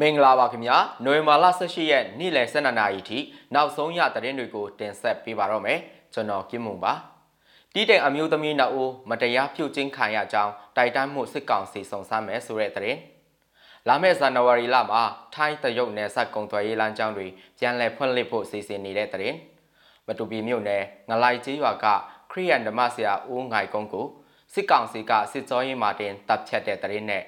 မင်္ဂလာပါခင်ဗျာနိုဝင်ဘာလ18ရက်နေ့လယ်12နာရီထိနောက်ဆုံးရသတင်းတွေကိုတင်ဆက်ပေးပါတော့မယ်ကျွန်တော်ကင်းမုံပါတီးတိမ်အမျိုးသမီးနှစ်ဦးမတရားပြုတ်ကျင်းခံရကြောင်းတိုက်တန်းမှုစစ်ကောင်စီစုံစမ်းမယ်ဆိုတဲ့သတင်းလာမယ့်ဇန်နဝါရီလမှာထိုင်းတရုတ်နယ်စပ်ကုန်သွယ်ရေးလမ်းကြောင်းတွေပြန်လည်ဖွင့်လှစ်ဖို့စီစဉ်နေတဲ့သတင်းမတူပီမြို့နယ်ငလိုက်ကျေးရွာကခရီးယန်ဓမ္မဆရာဦးငိုင်ကုန်းကိုစစ်ကောင်စီကစစ်ကြောရေးမှတင်တပ်ဖြတ်တဲ့သတင်းနဲ့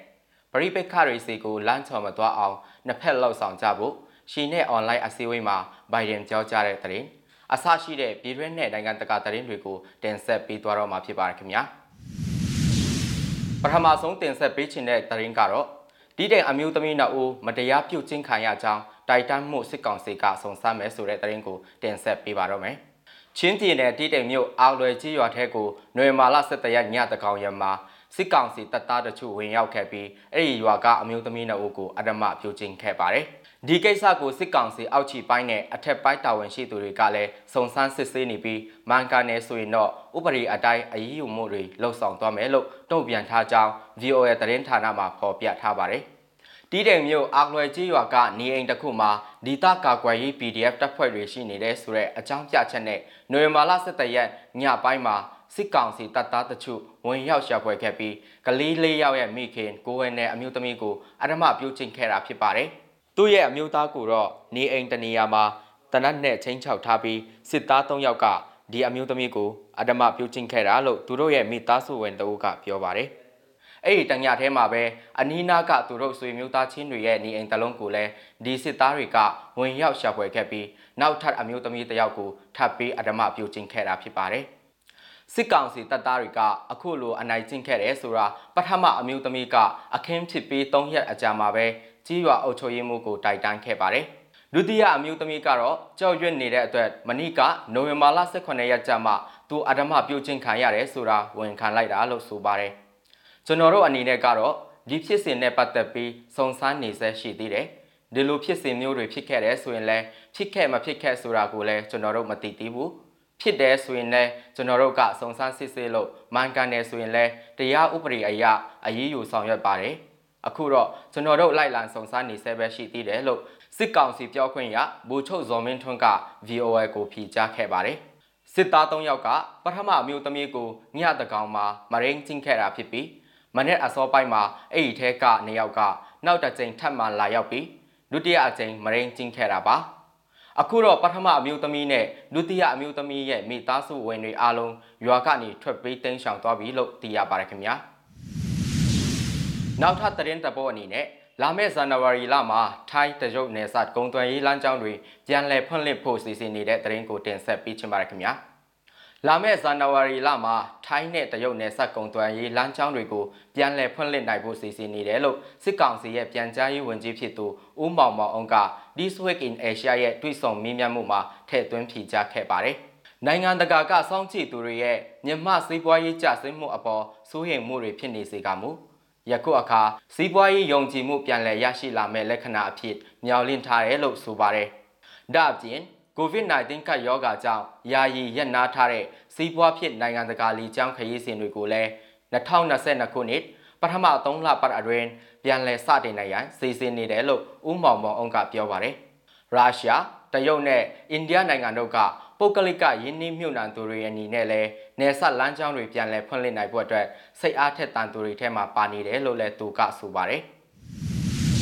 ပရိပိတ်ခရီစီကိုလမ်းချော်မသွားအောင်နှစ်ဖက်လှုပ်ဆောင်ကြဖို့ရှီနဲ့အွန်လိုင်းအစည်းအဝေးမှာဘိုင်ဒန်ပြောကြားတဲ့သတင်းအဆရှိတဲ့ပြည်တွင်းနဲ့နိုင်ငံတကာသတင်းတွေကိုတင်ဆက်ပေးသွားတော့မှာဖြစ်ပါတယ်ခင်ဗျာပထမဆုံးတင်ဆက်ပေးခြင်းတဲ့သတင်းကတော့ဒီတဲ့အမျိုးသမီးနှစ်ဦးမတရားပြုတ်ကျင်းခံရကြောင်းတိုက်တန်းမှုစစ်ကောင်စီကစုံစမ်းမယ်ဆိုတဲ့သတင်းကိုတင်ဆက်ပေးပါတော့မယ်ချင်းပြည်နယ်တီးတိမ်မြို့အောက်လွယ်ကြီးရွာထဲကိုနွေမာလာ17ရက်ညတကောင်ရမှာ စစ်ကောင်စီတပ်သားတချို့ဝင်ရောက်ခဲ့ပြီးအဲ့ဒီရွာကအမျိုးသမီးနှစ်ဦးကိုအဓမ္မပြုကျင့်ခဲ့ပါတယ်။ဒီကိစ္စကိုစစ်ကောင်စီအောက်ခြေပိုင်းနဲ့အထက်ပိုင်းတာဝန်ရှိသူတွေကလည်းစုံစမ်းစစ်ဆေးနေပြီးမန်ကန်နယ်ဆိုရင်တော့ဥပဒေအတိုင်းအရေးယူမှုတွေလှုပ်ဆောင်သွားမယ်လို့တုံ့ပြန်ထားကြောင်း VOA သတင်းဌာနမှဖော်ပြထားပါတယ်။တီးတယ်မြို့အာလွယ်ကြီးရွာကနေအိမ်တစ်ခုမှာဒီတာကာကွယ်ရေး PDF တပ်ဖွဲ့တွေရှိနေတဲ့ဆိုတဲ့အကြောင်းပြချက်နဲ့နွေမာလာ17ရက်ညပိုင်းမှာ စစ်ကောင်စီတပ်သားတချို့ဝင်ရောက်ရှာဖွေခဲ့ပြီးကလေးလေးယောက်ရဲ့မိခင်ကိုဝဲနဲ့အမျိုးသမီးကိုအဓမ္မပြုတ်ကျင့်ခဲ့တာဖြစ်ပါတယ်။သူ့ရဲ့အမျိုးသားကိုတော့နေအိမ်တနေရာမှာတနတ်နဲ့ချင်းချောက်ထားပြီးစစ်သား၃ယောက်ကဒီအမျိုးသမီးကိုအဓမ္မပြုတ်ကျင့်ခဲ့တာလို့သူတို့ရဲ့မိသားစုဝင်တအုပ်ကပြောပါတယ်။အဲ့ဒီတညထဲမှာပဲအနီးနားကသူတို့ဆွေမျိုးသားချင်းတွေရဲ့နေအိမ်တလုံးကိုလည်းဒီစစ်သားတွေကဝင်ရောက်ရှာဖွေခဲ့ပြီးနောက်ထပ်အမျိုးသမီးတယောက်ကိုထပ်ပြီးအဓမ္မပြုတ်ကျင့်ခဲ့တာဖြစ်ပါတယ်။ စစ်ကောင်စီတပ်သားတွေကအခုလိုအနိုင်ကျင့်ခဲ့တယ်ဆိုတာပထမအမျိုးသမီးကအခင်းဖြစ်ပြီး၃ရက်အကြာမှာပဲကြီးရွာအုပ်ချုပ်ရေးမှုကိုတိုက်တန်းခဲ့ပါတယ်။ဒုတိယအမျိုးသမီးကတော့ကြောက်ရွံ့နေတဲ့အတွက်မနီကနိုဝင်ဘာလ18ရက်ကြာမှသူအဓမ္မပြုတ်ချင်းခံရတယ်ဆိုတာဝန်ခံလိုက်တာလို့ဆိုပါတယ်။ကျွန်တော်တို့အနေနဲ့ကတော့ဒီဖြစ်စဉ်နဲ့ပတ်သက်ပြီးစုံစမ်းနေဆဲရှိသေးတယ်။ဒီလိုဖြစ်စဉ်မျိုးတွေဖြစ်ခဲ့တယ်ဆိုရင်လည်းဖြစ်ခဲ့မဖြစ်ခဲ့ဆိုတာကိုလည်းကျွန်တော်တို့မသိသေးဘူး။ ဖြစ်တယ်ဆိုရင်လည်းကျွန်တော်တို့ကစုံစမ်းစစ်ဆေးလို့မှန်ကန်တယ်ဆိုရင်လည်းတရားဥပဒေအရအရေးယူဆောင်ရွက်ပါတယ်အခုတော့ကျွန်တော်တို့လိုက်လံစုံစမ်းနေဆဲပဲရှိသေးတယ်လို့စစ်ကောင်စီပြောခွင့်ရဘူချုပ်ဇော်မင်းထွန်းက VOA ကိုဖြေကြားခဲ့ပါတယ်စစ်သား၃ယောက်ကပထမအမျိုးသမီးကိုညတကောင်မှာမရင်းချင်းခဲ့တာဖြစ်ပြီးမနေ့အစောပိုင်းမှာအဲ့ဒီထဲကနေယောက်ကနောက်တစ်ကြိမ်ထပ်မံလာရောက်ပြီးဒုတိယအကြိမ်မရင်းချင်းခဲ့တာပါ အခုတော့ပထမအမျိုးသမီးနဲ့ဒုတိယအမျိုးသမီးရဲ့မိသားစုဝင်တွေအားလုံးရွာကနေထွက်ပေးတိမ်းရှောင်သွားပြီလို့သိရပါတယ်ခင်ဗျာနောက်ထပ်သတင်းတပုတ်အနေနဲ့လာမယ့်ဇန်နဝါရီလမှာထိုင်းတရုတ်နယ်စပ်ကုန်းသွယ်ရေးလမ်းကြောင်းတွေပြန်လည်ဖွင့်လှစ်ဖို့စီစဉ်နေတဲ့သတင်းကိုတင်ဆက်ပေးချင်ပါတယ်ခင်ဗျာ လာမယ့်ဇန်နဝါရီလမှာထိုင်းနဲ့တရုတ်နယ်စပ်ကုန်းသွယ်ရေးလမ်းကြောင်းတွေကိုပြန်လည်ဖွင့်လှစ်နိုင်ဖို့စီစဉ်နေတယ်လို့စစ်ကောင်စီရဲ့ပြန်ကြားရေးဝန်ကြီးဖြစ်သူဦးမောင်မောင်အောင်က This Week in Asia ရဲ့တွေ့ဆုံမေးမြန်းမှုမှာထည့်သွင်းဖြေကြားခဲ့ပါတယ်။နိုင်ငံတကာကစောင့်ကြည့်သူတွေရဲ့မြန်မာစီးပွားရေးကျဆင်းမှုအပေါ်စိုးရိမ်မှုတွေဖြစ်နေစေကမူယခုအခါစီးပွားရေးယုံကြည်မှုပြန်လည်ရရှိလာမဲ့လက္ခဏာအဖြစ်မျှော်လင့်ထားတယ်လို့ဆိုပါတယ်။ဒါ့အပြင် COVID-19 ကပ်ရောဂါကြောင့်ယာယီရပ်နားထားတဲ့စီးပွားဖြစ်နိုင်ငံတကာလီကျောင်းခရီးစဉ်တွေကိုလည်း2022ခုနှစ်ပထမ3လပတ်အတွင်းပြန်လည်စတင်နိုင်ရန်စီစဉ်နေတယ်လို့ဦးမောင်မောင်အောင်ကပြောပါတယ်။ရုရှားတရုတ်နဲ့အိန္ဒိယနိုင်ငံတို့ကပုဂ္ဂလိကယင်းနှိမ့်မြုပ်နှံသူတွေအနေနဲ့လည်းနယ်စပ်လမ်းကြောင်းတွေပြန်လည်ဖွင့်လှစ်နိုင်ဖို့အတွက်စိတ်အားထက်သန်သူတွေထဲမှာပါနေတယ်လို့လည်းသူကဆိုပါတယ်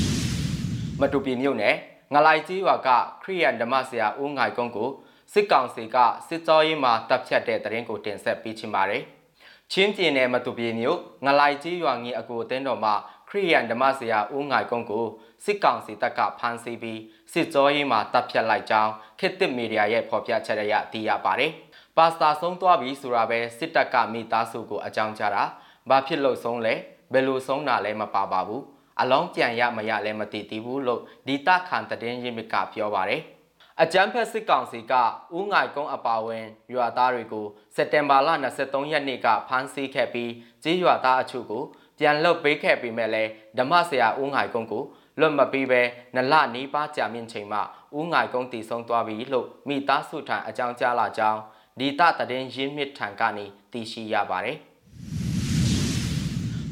။မတူပီမြို့နယ် ငလိုက်ကြီးရွာကခရီးယန်ဓမ္မဆရာဦးငိုင်ကုန်းကိုစစ်ကောင်စီကစစ်ကြောရေးမှာတပ်ဖြတ်တဲ့တရင်ကိုတင်ဆက်ပေးချင်ပါတယ်။ချင်းပြည်နယ်မတူပီမြို့ငလိုက်ကြီးရွာငီအကိုအသင်းတော်မှာခရီးယန်ဓမ္မဆရာဦးငိုင်ကုန်းကိုစစ်ကောင်စီတပ်ကဖမ်းဆီးပြီးစစ်ကြောရေးမှာတပ်ဖြတ်လိုက်ကြောင်းခေတ်သစ်မီဒီယာရဲ့ဖော်ပြချက်အရသိရပါတယ်။ပါစတာဆုံးသွားပြီဆိုတာပဲစစ်တပ်ကမိသားစုကိုအကြောင်းကြားတာ။ဘာဖြစ်လို့ဆုံးလဲဘယ်လိုဆုံးတာလဲမပါပါဘူး။ အလောင်းပြန်ရမရလဲမသိသေးဘူးလို့ဒီတခန်တည်င်းရင်းမြစ်ကပြောပါတယ်။အကြမ်းဖက်စစ်ကောင်စီကဦးငိုင်ကုန်းအပါဝင်ရွာသားတွေကိုစက်တင်ဘာလ23ရက်နေ့ကဖမ်းဆီးခဲ့ပြီးကြေးရွာသားအချို့ကိုပြန်လွတ်ပေးခဲ့ပေမဲ့လည်းဓမ္မဆရာဦးငိုင်ကုန်းကိုလွတ်မပြီးပဲနလနီးပါးကြာမြင့်ချိန်မှဦးငိုင်ကုန်းတည်ဆုံးသွားပြီလို့မိသားစုထံအကြောင်းကြားလာကြောင်းဒီတတည်င်းရင်းမြစ်ထံကနေသိရှိရပါတယ်။မ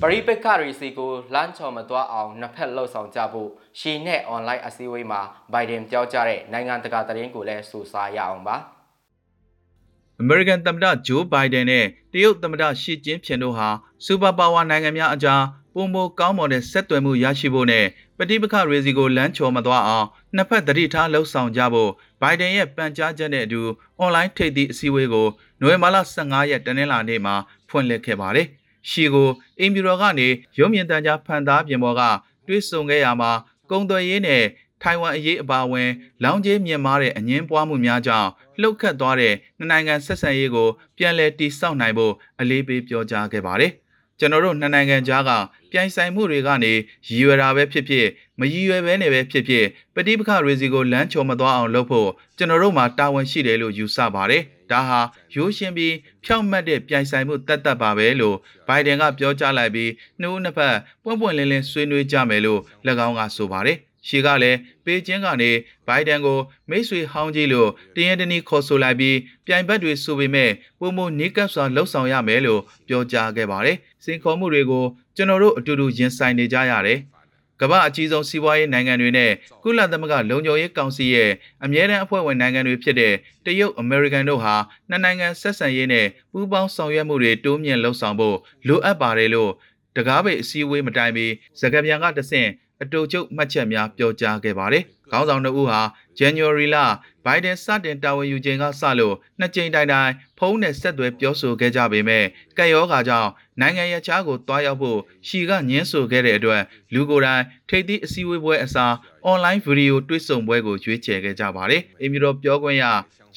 ပရိပက္ခရီစီကိုလမ်းချော်မသွားအောင်နှစ်ဖက်လှုပ်ဆောင်ကြဖို့ရှီနဲ့အွန်လိုင်းအစည်းအဝေးမှာဘိုင်ဒန်ပြောကြားတဲ့နိုင်ငံတကာသတင်းကိုလည်းစူးစားရအောင်ပါအမေရိကန်သမ္မတဂျိုးဘိုင်ဒန်နဲ့တရုတ်သမ္မတရှီကျင်းဖျင်တို့ဟာစူပါပါဝါနိုင်ငံများအကြားပုံမကောင်းမွန်တဲ့ဆက်သွယ်မှုရရှိဖို့နဲ့ပဋိပက္ခရေစီကိုလမ်းချော်မသွားအောင်နှစ်ဖက်သတိထားလှုပ်ဆောင်ကြဖို့ဘိုင်ဒန်ရဲ့ပန်ကြားချက်နဲ့အတူအွန်လိုင်းထိပ်သီးအစည်းအဝေးကိုနိုဝင်ဘာလ15ရက်တနင်္လာနေ့မှာဖွင့်လှစ်ခဲ့ပါတယ်။ ရှီကိုအင်ဘီရောကနေရုံမြင့်တန်ကြားဖန်သားပြင်ပေါ်ကတွဲဆုံခဲ့ရမှာကုံသွယ်ရေးနဲ့ထိုင်ဝမ်အရေးအပါအဝင် လောင်ကျေးမြင့်မားတဲ့အငင်းပွားမှုများကြောင့်လှုပ်ခတ်သွားတဲ့နှစ်နိုင်ငံဆက်ဆံရေးကိုပြန်လည်တည်ဆောက်နိုင်ဖို့အလေးပေးပြောကြားခဲ့ပါတယ်။ ကျွန်တော်တို့နှစ်နိုင်ငံကြားကပြိုင်ဆိုင်မှုတွေကနေရည်ရွယ်တာပဲဖြစ်ဖြစ်မရည်ရွယ်ဘဲနဲ့ပဲဖြစ်ဖြစ်ပဋိပက္ခရေစီကိုလမ်းချော်မသွားအောင်လုပ်ဖို့ကျွန်တော်တို့မှာတာဝန်ရှိတယ်လို့ယူဆပါတယ်။ဒါဟာရိုးရှင်းပြီးဖြောင့်မတ်တဲ့ပြိုင်ဆိုင်မှုတတ်တတ်ပါပဲလို့ဘိုင်ဒန်ကပြောကြားလိုက်ပြီးနှစ်ဦးနှစ်ဖက်ပွင့်ပွင့်လင်းလင်းဆွေးနွေးကြမယ်လို့၎င်းကဆိုပါတယ်။ ရှီကလည်းပေကျင်းကနေဘိုင်ဒန်ကိုမိတ်ဆွေဟောင်းကြီးလို့တရင်တနည်းခေါ်ဆိုလိုက်ပြီးပြိုင်ဘက်တွေဆိုပေမဲ့ပုံမနီးကပ်စွာလှုပ်ဆောင်ရမယ်လို့ပြောကြားခဲ့ပါတယ်။စင်ခေါ်မှုတွေကိုကျွန်တော်တို့အတူတူရင်ဆိုင်နေကြရတယ်။ကမ္ဘာအကြီးဆုံးစီးပွားရေးနိုင်ငံတွေနဲ့ကုလသမဂ္ဂလုံခြုံရေးကောင်စီရဲ့အမြဲတမ်းအဖွဲ့ဝင်နိုင်ငံတွေဖြစ်တဲ့တရုတ် အမေရိကန်တို့ဟာနှစ်နိုင်ငံဆက်ဆံရေးနဲ့ပူးပေါင်းဆောင်ရွက်မှုတွေတိုးမြင့်လှုပ်ဆောင်ဖို့လိုအပ်ပါတယ်လို့တကားပိတ်အစည်းအဝေးမတိုင်မီစကားပြန်ကတဆင့် အတူချုပ်မှတ်ချက်များပြောကြားခဲ့ပါတယ်။ခေါင်းဆောင်တို့ဦးဟာ January လဘိုင်ဒန်စတင်တာဝန်ယူချိန်ကစလို့နှစ်ကြိမ်တိုင်တိုင်ဖုန်းနဲ့ဆက်သွယ်ပြောဆိုခဲ့ကြပေမဲ့ကက်ရောဂါကြောင့် နိုင်ငံရခြားကိုတွားရောက်ဖို့ရှီကညင်းဆိုခဲ့တဲ့အတွက်လူကိုယ်တိုင်ထိပ်သီးအစည်းအဝေးပွဲအစားအွန်လိုင်းဗီဒီယိုတွေ့ဆုံပွဲကိုရွေးချယ်ခဲ့ကြပါတယ်။အင်မီတော်ပြောခွင့်ရ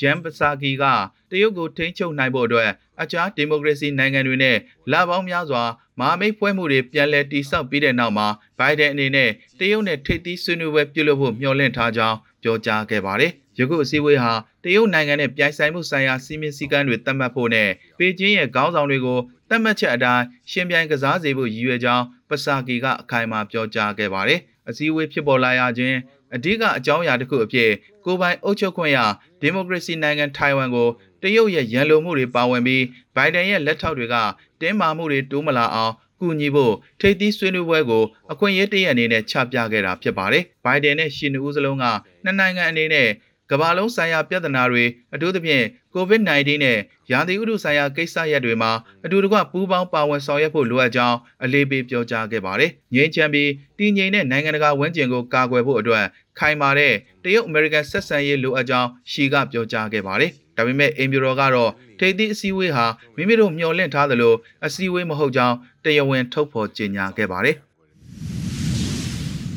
ဂျမ်ပစာကီကတရုတ်ကိုထိန်းချုပ်နိုင်ဖို့အတွက်အခြားဒီမိုကရေစီနိုင်ငံတွေနဲ့လပေါင်းများစွာမဟာမိတ်ဖွဲ့မှုတွေပြန်လည်တည်ဆောက်ပြီးတဲ့နောက်မှာဘိုင်ဒန်အနေနဲ့တရုတ်နဲ့ထိပ်သီးဆွေးနွေးပွဲပြုလုပ်ဖို့မျှော်လင့်ထားကြောင်းပြောကြားခဲ့ပါတယ်။ ယခုအစည်းအဝေးဟာတရုတ်နိုင်ငံနဲ့ပြိုင်ဆိုင်မှုဆိုင်ရာစီမင်းစည်းကမ်းတွေသတ်မှတ်ဖို့နဲ့ပေကျင်းရဲ့ခေါင်းဆောင်တွေကိုသတ်မှတ်ချက်အတိုင်းရှင်ပြိုင်ကစားစေဖို့ရည်ရွယ်ကြောင်းပစာကီကအခိုင်အမာပြောကြားခဲ့ပါတယ်။အစည်းအဝေးဖြစ်ပေါ်လာရခြင်းအဓိကအကြောင်းအရာတစ်ခုအဖြစ်ကိုပိုင်အုပ်ချုပ်ခွင့်ရဒီမိုကရေစီနိုင်ငံထိုင်ဝမ်ကိုတရုတ်ရဲ့ရန်လိုမှုတွေပါဝင်ပြီးဘိုင်ဒန်ရဲ့လက်ထောက်တွေကတင်းမာမှုတွေတိုးမလာအောင်ကူညီဖို့ထိပ်သီးဆွေးနွေးပွဲကိုအခွင့်အရေးတရအနေနဲ့ချပြခဲ့တာဖြစ်ပါတယ်။ဘိုင်ဒန်နဲ့ရှင်နဦးစလုံးကနှစ်နိုင်ငံအနေနဲ့ ကမ္ဘာလုံးဆိုင်ရာပြဿနာတွေအထူးသဖြင့် COVID-19 နဲ့ရာသီဥတုဆိုင်ရာကိစ္စရပ်တွေမှာအတူတကွပူးပေါင်းပါဝင်ဆောင်ရွက်ဖို့လိုအပ်ကြောင်းအလေးပေးပြောကြားခဲ့ပါတယ်။ငြိမ်းချမ်းပြီးတည်ငြိမ်တဲ့နိုင်ငံတကာဝန်ကျင်ကိုကာကွယ်ဖို့အတွက်ခိုင်မာတဲ့တရုတ်အမေရိကန်ဆက်ဆံရေးလိုအပ်ကြောင်းရှီကပြောကြားခဲ့ပါတယ်။ဒါပေမဲ့အင်ဘီရောကတော့ထိပ်သီးအစည်းအဝေးဟာမိမိတို့မျှော်လင့်ထားသလိုအစည်းအဝေးမဟုတ်ကြောင်းတရားဝင်ထုတ်ဖော်ကြေညာခဲ့ပါတယ်။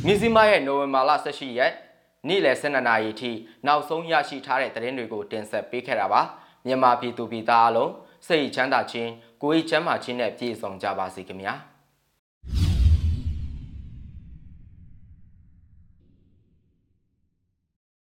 မြစည်းမရဲ့နိုဝင်ဘာလ18ရက် နေ့လယ်12နာရီထိနောက်ဆုံးရရှိထားတဲ့သတင်းတွေကိုတင်ဆက်ပေးခဲ့တာပါမြန်မာပြည်သူပြည်သားအလုံးစိတ်ချမ်းသာခြင်းကိုယ်ချမ်းသာခြင်းနဲ့ပြည့်စုံကြပါစေခင်ဗျာ။